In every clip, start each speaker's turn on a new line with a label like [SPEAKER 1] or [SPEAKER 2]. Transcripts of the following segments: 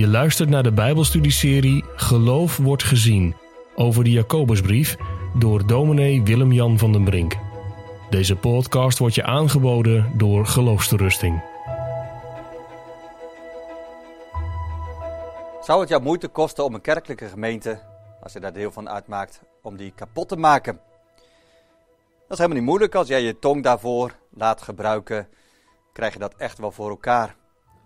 [SPEAKER 1] Je luistert naar de Bijbelstudieserie Geloof wordt gezien over de Jacobusbrief door dominee Willem-Jan van den Brink. Deze podcast wordt je aangeboden door Geloofsterusting.
[SPEAKER 2] Zou het jou moeite kosten om een kerkelijke gemeente, als je daar deel van uitmaakt, om die kapot te maken? Dat is helemaal niet moeilijk als jij je tong daarvoor laat gebruiken, krijg je dat echt wel voor elkaar.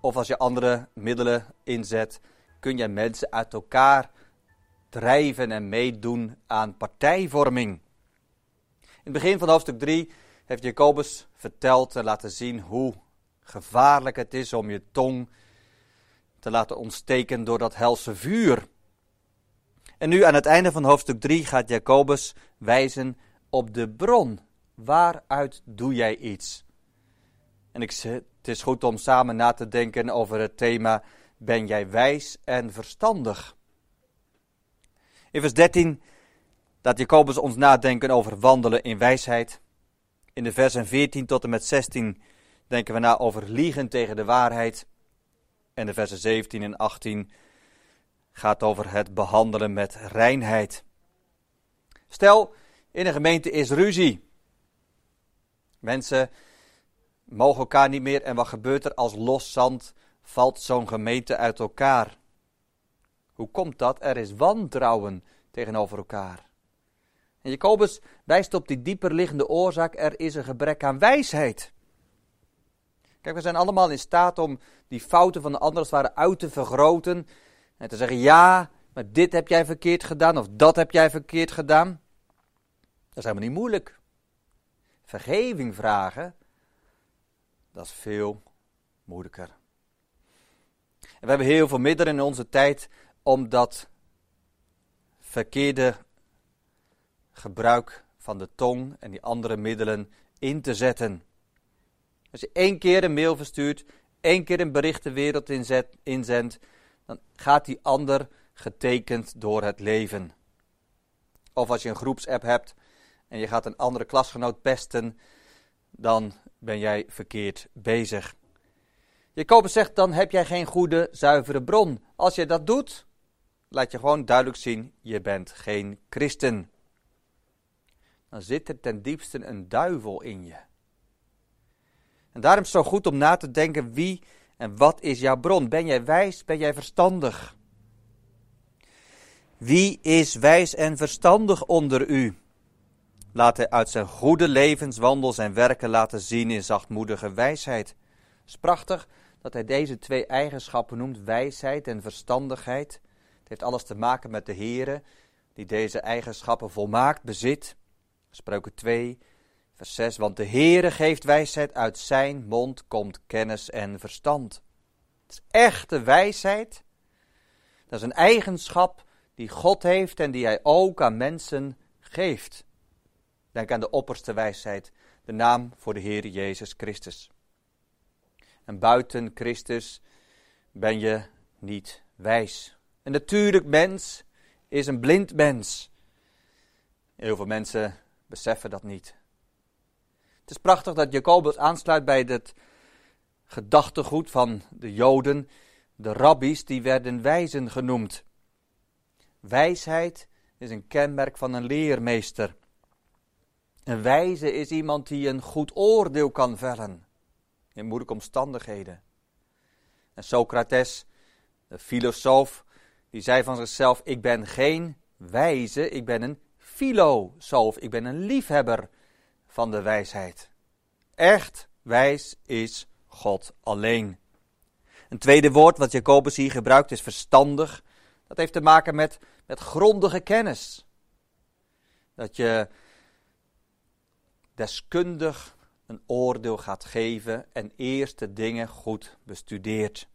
[SPEAKER 2] Of als je andere middelen inzet, kun je mensen uit elkaar drijven en meedoen aan partijvorming. In het begin van hoofdstuk 3 heeft Jacobus verteld en laten zien hoe gevaarlijk het is om je tong te laten ontsteken door dat helse vuur. En nu aan het einde van hoofdstuk 3 gaat Jacobus wijzen op de bron. Waaruit doe jij iets? En ik, het is goed om samen na te denken over het thema: Ben jij wijs en verstandig? In vers 13 laat Jacobus ons nadenken over wandelen in wijsheid. In de versen 14 tot en met 16 denken we na over liegen tegen de waarheid. En de versen 17 en 18 gaat over het behandelen met reinheid. Stel, in een gemeente is ruzie. Mensen mogen elkaar niet meer en wat gebeurt er als los zand valt zo'n gemeente uit elkaar? Hoe komt dat? Er is wantrouwen tegenover elkaar. En Jacobus wijst op die dieper liggende oorzaak, er is een gebrek aan wijsheid. Kijk, we zijn allemaal in staat om die fouten van de anderen als het ware uit te vergroten. En te zeggen, ja, maar dit heb jij verkeerd gedaan of dat heb jij verkeerd gedaan. Dat is helemaal niet moeilijk. Vergeving vragen, dat is veel moeilijker. En we hebben heel veel middelen in onze tijd om dat verkeerde gebruik van de tong en die andere middelen in te zetten. Als je één keer een mail verstuurt, één keer een bericht de wereld inzet, inzendt, dan gaat die ander getekend door het leven. Of als je een groepsapp hebt en je gaat een andere klasgenoot pesten, dan ben jij verkeerd bezig. Jacobus zegt, dan heb jij geen goede, zuivere bron. Als je dat doet, laat je gewoon duidelijk zien, je bent geen christen. Dan zit er ten diepste een duivel in je. En daarom is het zo goed om na te denken wie en wat is jouw bron. Ben jij wijs, ben jij verstandig? Wie is wijs en verstandig onder u? Laat hij uit zijn goede levenswandel zijn werken laten zien in zachtmoedige wijsheid. Het is prachtig dat hij deze twee eigenschappen noemt, wijsheid en verstandigheid. Het heeft alles te maken met de Here, die deze eigenschappen volmaakt bezit. Spreuken 2, vers 6. Want de Heere geeft wijsheid, uit zijn mond komt kennis en verstand. Het is echte wijsheid. Dat is een eigenschap die God heeft en die hij ook aan mensen geeft. Denk aan de opperste wijsheid, de naam voor de Heer Jezus Christus. En buiten Christus ben je niet wijs. Een natuurlijk mens is een blind mens. Heel veel mensen beseffen dat niet. Het is prachtig dat Jacobus aansluit bij het gedachtegoed van de Joden. De rabbies die werden wijzen genoemd. Wijsheid is een kenmerk van een leermeester. Een wijze is iemand die een goed oordeel kan vellen in moeilijke omstandigheden. En Socrates, de filosoof, die zei van zichzelf: Ik ben geen wijze, ik ben een filosoof, ik ben een liefhebber van de wijsheid. Echt wijs is God alleen. Een tweede woord wat Jacobus hier gebruikt is verstandig. Dat heeft te maken met, met grondige kennis. Dat je deskundig een oordeel gaat geven en eerst de dingen goed bestudeert.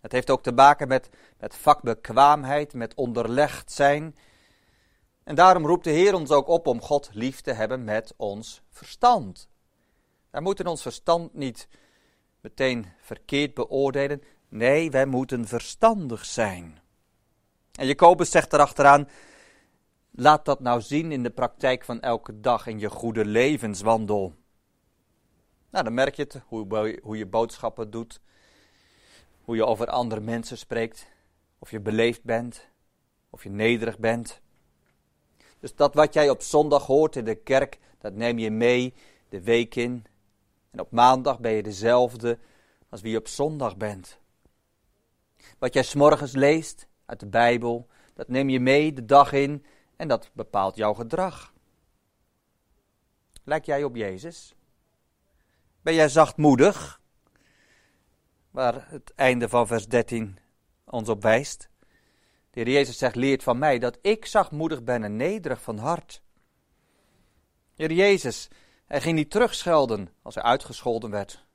[SPEAKER 2] Het heeft ook te maken met, met vakbekwaamheid, met onderlegd zijn. En daarom roept de Heer ons ook op om God lief te hebben met ons verstand. Wij moeten ons verstand niet meteen verkeerd beoordelen. Nee, wij moeten verstandig zijn. En Jacobus zegt erachteraan, Laat dat nou zien in de praktijk van elke dag in je goede levenswandel. Nou, dan merk je het, hoe, hoe je boodschappen doet, hoe je over andere mensen spreekt. of je beleefd bent, of je nederig bent. Dus dat wat jij op zondag hoort in de kerk, dat neem je mee de week in. En op maandag ben je dezelfde als wie je op zondag bent. Wat jij s'morgens leest uit de Bijbel, dat neem je mee de dag in en dat bepaalt jouw gedrag. Lijk jij op Jezus? Ben jij zachtmoedig? Waar het einde van vers 13 ons op wijst. De Heer Jezus zegt, leert van mij dat ik zachtmoedig ben en nederig van hart. Heer Jezus, hij ging niet terugschelden als hij uitgescholden werd.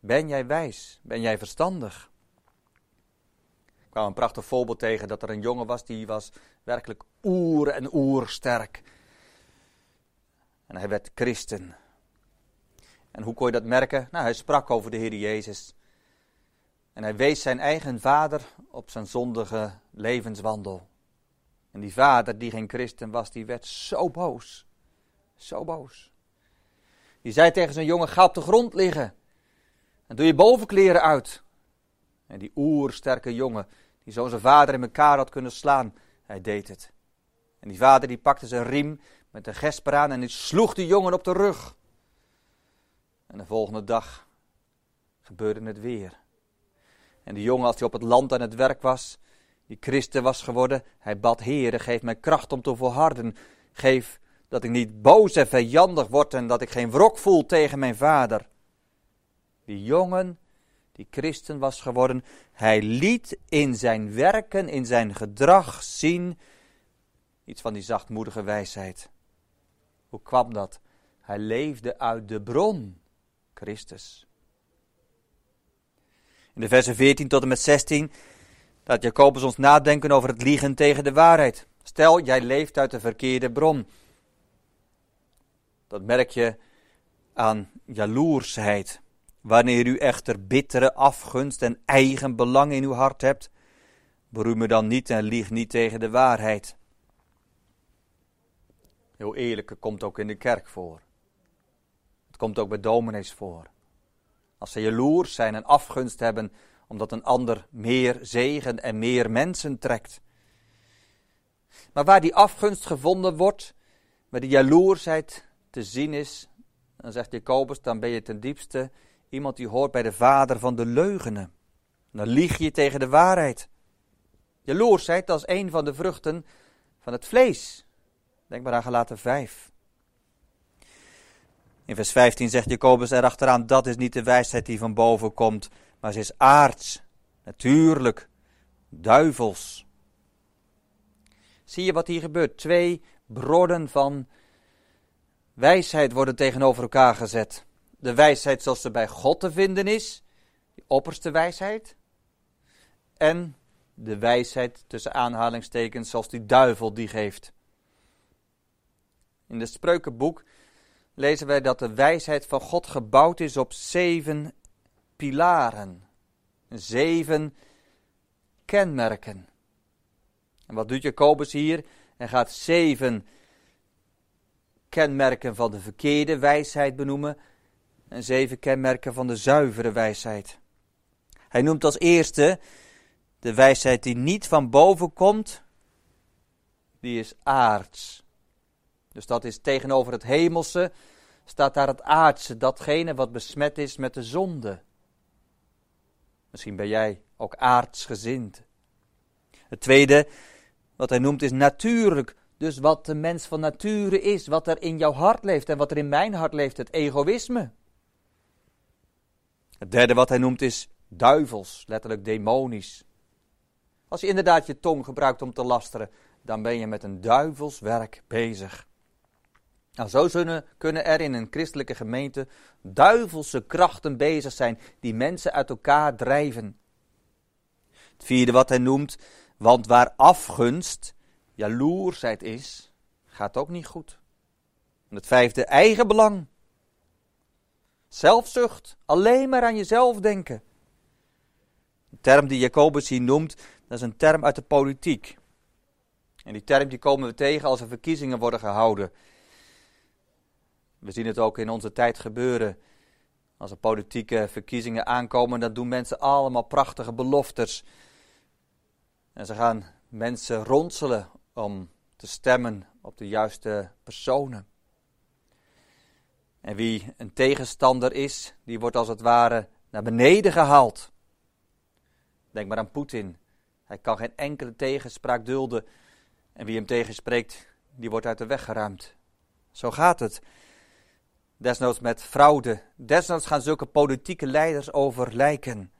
[SPEAKER 2] Ben jij wijs? Ben jij verstandig? Kwam een prachtig voorbeeld tegen dat er een jongen was die was werkelijk oer en oersterk. En hij werd christen. En hoe kon je dat merken? Nou, hij sprak over de Heer Jezus. En hij wees zijn eigen vader op zijn zondige levenswandel. En die vader, die geen christen was, die werd zo boos. Zo boos. Die zei tegen zijn jongen, ga op de grond liggen. En doe je bovenkleren uit. En die oersterke jongen, die zo zijn vader in elkaar had kunnen slaan, hij deed het. En die vader die pakte zijn riem met een gesper aan en die sloeg die jongen op de rug. En de volgende dag gebeurde het weer. En de jongen, als hij op het land aan het werk was, die christen was geworden, hij bad, Heere, geef mij kracht om te volharden. Geef dat ik niet boos en vijandig word en dat ik geen wrok voel tegen mijn vader. Die jongen, die christen was geworden, hij liet in zijn werken, in zijn gedrag zien iets van die zachtmoedige wijsheid. Hoe kwam dat? Hij leefde uit de bron, Christus. In de versen 14 tot en met 16 laat Jacobus ons nadenken over het liegen tegen de waarheid. Stel, jij leeft uit de verkeerde bron. Dat merk je aan jaloersheid. Wanneer u echter bittere afgunst en eigen belang in uw hart hebt, beroem me dan niet en lieg niet tegen de waarheid. Heel eerlijk, komt ook in de kerk voor. Het komt ook bij dominees voor. Als ze jaloers zijn en afgunst hebben omdat een ander meer zegen en meer mensen trekt. Maar waar die afgunst gevonden wordt, waar die jaloersheid te zien is, dan zegt Jacobus, dan ben je ten diepste iemand die hoort bij de vader van de leugenen. Dan lieg je tegen de waarheid. Jaloersheid, dat is een van de vruchten van het vlees. Denk maar aan gelaten 5. In vers 15 zegt Jacobus erachteraan, dat is niet de wijsheid die van boven komt, maar ze is aards, natuurlijk, duivels. Zie je wat hier gebeurt? Twee bronnen van wijsheid worden tegenover elkaar gezet. De wijsheid zoals ze bij God te vinden is, die opperste wijsheid. En de wijsheid tussen aanhalingstekens zoals die duivel die geeft. In het spreukenboek lezen wij dat de wijsheid van God gebouwd is op zeven pilaren. Zeven kenmerken. En wat doet Jacobus hier? Hij gaat zeven kenmerken van de verkeerde wijsheid benoemen en zeven kenmerken van de zuivere wijsheid. Hij noemt als eerste de wijsheid die niet van boven komt, die is aards. Dus dat is tegenover het hemelse, staat daar het aardse, datgene wat besmet is met de zonde. Misschien ben jij ook aardsgezind. Het tweede, wat hij noemt, is natuurlijk. Dus wat de mens van nature is, wat er in jouw hart leeft en wat er in mijn hart leeft, het egoïsme. Het derde wat hij noemt is duivels, letterlijk demonisch. Als je inderdaad je tong gebruikt om te lasteren, dan ben je met een duivels werk bezig. Nou, zo kunnen er in een christelijke gemeente duivelse krachten bezig zijn die mensen uit elkaar drijven. Het vierde wat hij noemt, want waar afgunst, jaloersheid is, gaat ook niet goed. En het vijfde, eigenbelang. Zelfzucht, alleen maar aan jezelf denken. De term die Jacobus hier noemt, dat is een term uit de politiek. En die term die komen we tegen als er verkiezingen worden gehouden. We zien het ook in onze tijd gebeuren. Als er politieke verkiezingen aankomen, dan doen mensen allemaal prachtige beloftes. En ze gaan mensen ronselen om te stemmen op de juiste personen. En wie een tegenstander is, die wordt als het ware naar beneden gehaald. Denk maar aan Poetin. Hij kan geen enkele tegenspraak dulden. En wie hem tegenspreekt, die wordt uit de weg geruimd. Zo gaat het. Desnoods met fraude. Desnoods gaan zulke politieke leiders over lijken.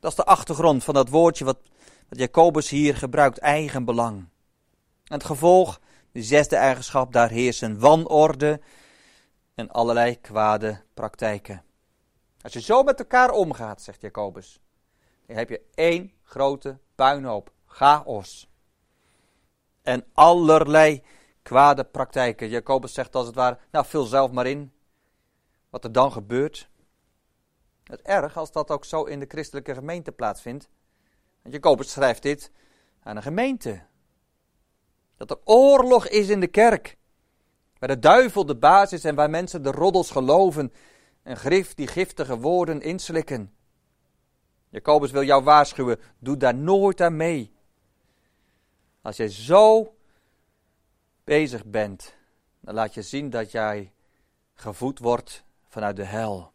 [SPEAKER 2] Dat is de achtergrond van dat woordje wat, Jacobus hier gebruikt, eigenbelang. En het gevolg, de zesde eigenschap, daar heersen wanorde en allerlei kwade praktijken. Als je zo met elkaar omgaat, zegt Jacobus, dan heb je één grote puinhoop, chaos. En allerlei kwade praktijken. Jacobus zegt als het ware, nou vul zelf maar in wat er dan gebeurt. Het erg als dat ook zo in de christelijke gemeente plaatsvindt. Want Jacobus schrijft dit aan een gemeente. Dat er oorlog is in de kerk. Waar de duivel de baas is en waar mensen de roddels geloven en grif die giftige woorden inslikken. Jacobus wil jou waarschuwen, doe daar nooit aan mee. Als jij zo bezig bent, dan laat je zien dat jij gevoed wordt vanuit de hel.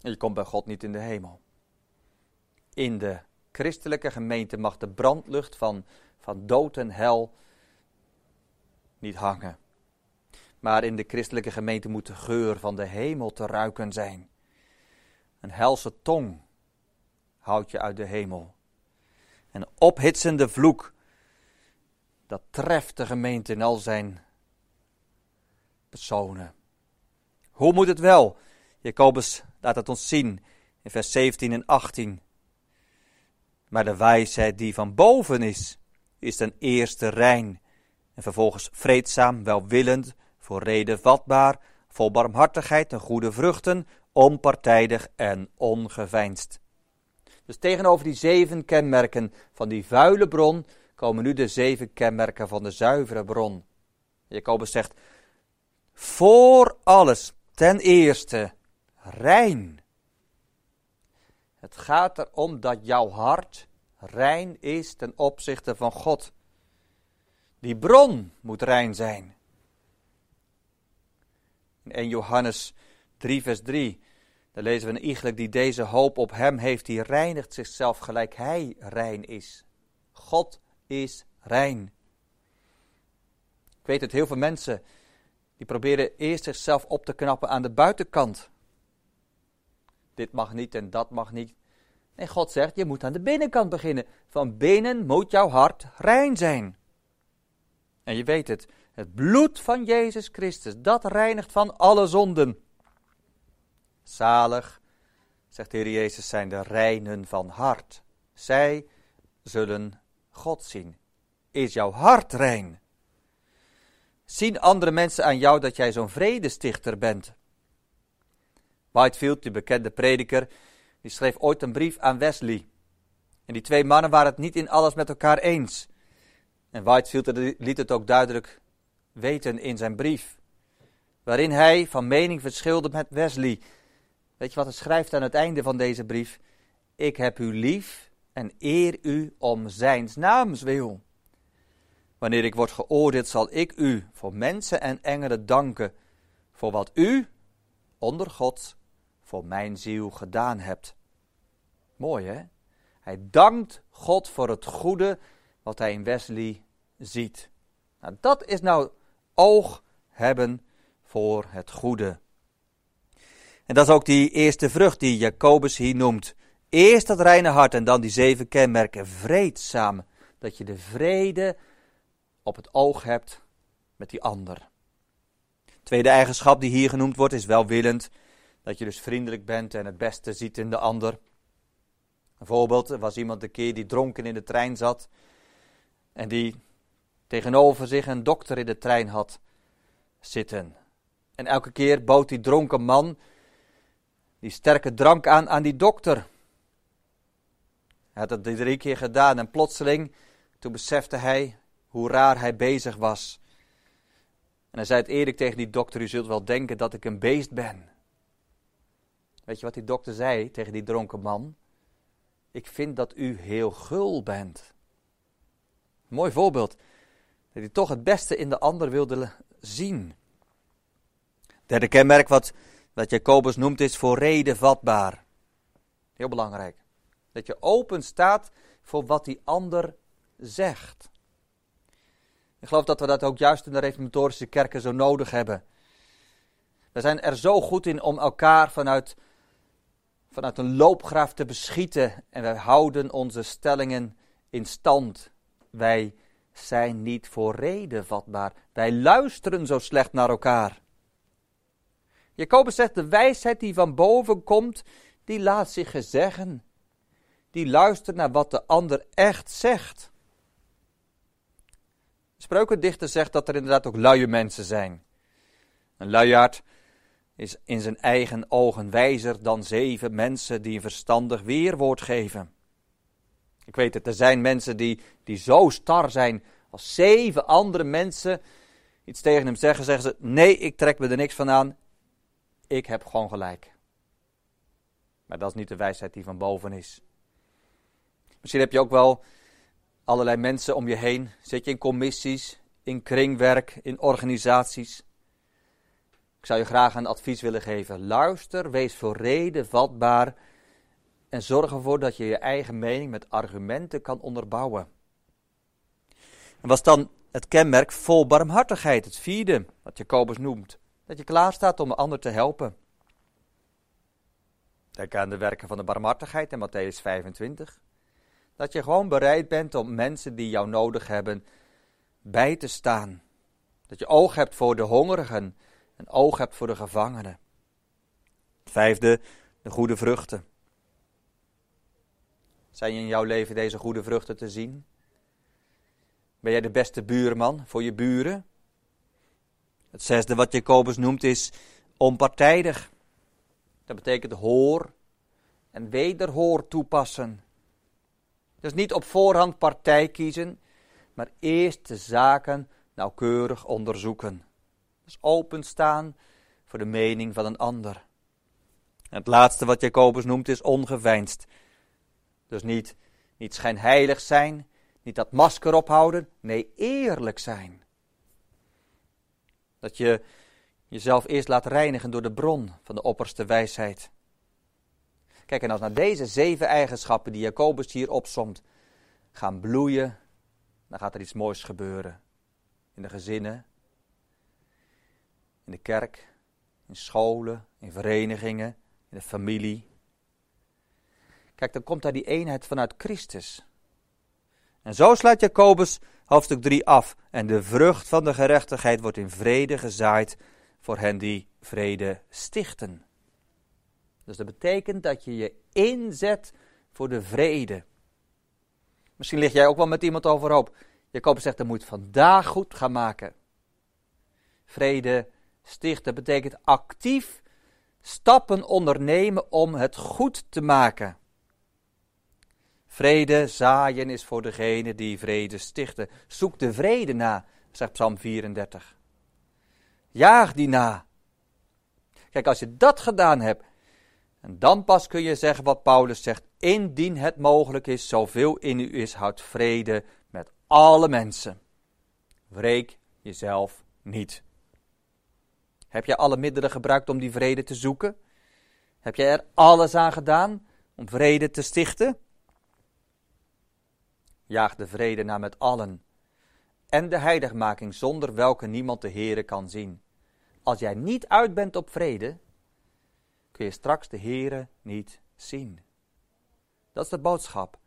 [SPEAKER 2] En je komt bij God niet in de hemel. In de christelijke gemeente mag de brandlucht van, van dood en hel niet hangen. Maar in de christelijke gemeente moet de geur van de hemel te ruiken zijn. Een helse tong houdt je uit de hemel. Een ophitsende vloek, dat treft de gemeente in al zijn personen. Hoe moet het wel? Jacobus laat het ons zien in vers 17 en 18. Maar de wijsheid die van boven is, is ten eerste rein en vervolgens vreedzaam, welwillend, voor reden vatbaar, vol barmhartigheid en goede vruchten, onpartijdig en ongeveinsd. Dus tegenover die zeven kenmerken van die vuile bron komen nu de zeven kenmerken van de zuivere bron. Jacobus zegt, voor alles, ten eerste, rein. Het gaat erom dat jouw hart rein is ten opzichte van God. Die bron moet rein zijn. In 1 Johannes 3, vers 3, daar lezen we een iegelijk die deze hoop op hem heeft, die reinigt zichzelf gelijk hij rein is. God is rein. Ik weet dat heel veel mensen, die proberen eerst zichzelf op te knappen aan de buitenkant. Dit mag niet en dat mag niet. En God zegt, je moet aan de binnenkant beginnen. Van binnen moet jouw hart rein zijn. En je weet het, het bloed van Jezus Christus, dat reinigt van alle zonden. Zalig, zegt de Heer Jezus, zijn de reinen van hart. Zij zullen God zien. Is jouw hart rein? Zien andere mensen aan jou dat jij zo'n vredestichter bent? Whitefield, die bekende prediker, die schreef ooit een brief aan Wesley. En die twee mannen waren het niet in alles met elkaar eens. En Whitefield liet het ook duidelijk weten in zijn brief, waarin hij van mening verschilde met Wesley. Weet je wat hij schrijft aan het einde van deze brief? Ik heb u lief en eer u om zijns naams wil. Wanneer ik word geoordeeld, zal ik u voor mensen en engelen danken voor wat u, onder God, voor mijn ziel gedaan hebt. Mooi hè? Hij dankt God voor het goede wat hij in Wesley ziet. Nou, dat is nou oog hebben voor het goede. En dat is ook die eerste vrucht die Jacobus hier noemt. Eerst dat reine hart en dan die zeven kenmerken. Vreedzaam. Dat je de vrede op het oog hebt met die ander. Tweede eigenschap die hier genoemd wordt is welwillend. Dat je dus vriendelijk bent en het beste ziet in de ander. Een voorbeeld, er was iemand een keer die dronken in de trein zat. En die tegenover zich een dokter in de trein had zitten. En elke keer bood die dronken man die sterke drank aan aan die dokter. Hij had het drie keer gedaan en plotseling, toen besefte hij hoe raar hij bezig was. En hij zei het eerlijk tegen die dokter, u zult wel denken dat ik een beest ben. Weet je wat die dokter zei tegen die dronken man? ik vind dat u heel gul bent. Mooi voorbeeld. Dat hij toch het beste in de ander wilde zien. Derde kenmerk wat, wat Jacobus noemt is voor reden vatbaar. Heel belangrijk. Dat je open staat voor wat die ander zegt. Ik geloof dat we dat ook juist in de reformatorische kerken zo nodig hebben. We zijn er zo goed in om elkaar vanuit, vanuit een loopgraaf te beschieten. En wij houden onze stellingen in stand. Wij zijn niet voor reden vatbaar. Wij luisteren zo slecht naar elkaar. Jacobus zegt, de wijsheid die van boven komt, die laat zich gezeggen. Die luistert naar wat de ander echt zegt. Spreukendichter zegt dat er inderdaad ook luie mensen zijn. Een luiaard is in zijn eigen ogen wijzer dan zeven mensen die een verstandig weerwoord geven. Ik weet het, er zijn mensen die, die zo star zijn als zeven andere mensen iets tegen hem zeggen, zeggen ze: Nee, ik trek me er niks van aan. Ik heb gewoon gelijk. Maar dat is niet de wijsheid die van boven is. Misschien heb je ook wel allerlei mensen om je heen. Zit je in commissies, in kringwerk, in organisaties. Ik zou je graag een advies willen geven. Luister, wees voor reden vatbaar en zorg ervoor dat je je eigen mening met argumenten kan onderbouwen. En was dan het kenmerk vol barmhartigheid, het vierde, wat Jacobus noemt. Dat je klaar staat om de ander te helpen. Denk aan de werken van de barmhartigheid in Matthäus 25. Dat je gewoon bereid bent om mensen die jou nodig hebben bij te staan. Dat je oog hebt voor de hongerigen en oog hebt voor de gevangenen. Vijfde, de goede vruchten. Zijn in jouw leven deze goede vruchten te zien? Ben jij de beste buurman voor je buren? Het zesde wat Jacobus noemt is onpartijdig. Dat betekent hoor en wederhoor toepassen. Dus niet op voorhand partij kiezen, maar eerst de zaken nauwkeurig onderzoeken. Dus openstaan voor de mening van een ander. Het laatste wat Jacobus noemt is ongeveinsd. Dus niet, niet schijnheilig zijn, niet dat masker ophouden, nee, eerlijk zijn. Dat je jezelf eerst laat reinigen door de bron van de opperste wijsheid. Kijk, en als naar deze zeven eigenschappen die Jacobus hier opsomt gaan bloeien, dan gaat er iets moois gebeuren. In de gezinnen, in de kerk, in scholen, in verenigingen, in de familie. Kijk, dan komt daar die eenheid vanuit Christus. En zo sluit Jacobus hoofdstuk 3 af. En de vrucht van de gerechtigheid wordt in vrede gezaaid voor hen die vrede stichten. Dus dat betekent dat je je inzet voor de vrede. Misschien lig jij ook wel met iemand overhoop. Jacobus zegt, dat moet vandaag goed gaan maken. Vrede stichten betekent actief stappen ondernemen om het goed te maken. Vrede zaaien is voor degene die vrede stichten. Zoek de vrede na, zegt Psalm 34. Jaag die na. Kijk, als je dat gedaan hebt, en dan pas kun je zeggen wat Paulus zegt. Indien het mogelijk is, zoveel in u is, houd vrede met alle mensen. Wreek jezelf niet. Heb je alle middelen gebruikt om die vrede te zoeken? Heb je er alles aan gedaan om vrede te stichten? Jaag de vrede na met allen. En de heiligmaking zonder welke niemand de Heere kan zien. Als jij niet uit bent op vrede, kun je straks de Heere niet zien. Dat is de boodschap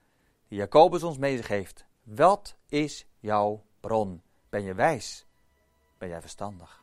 [SPEAKER 2] die Jacobus ons meegeeft. Wat is jouw bron? Ben je wijs? Ben jij verstandig?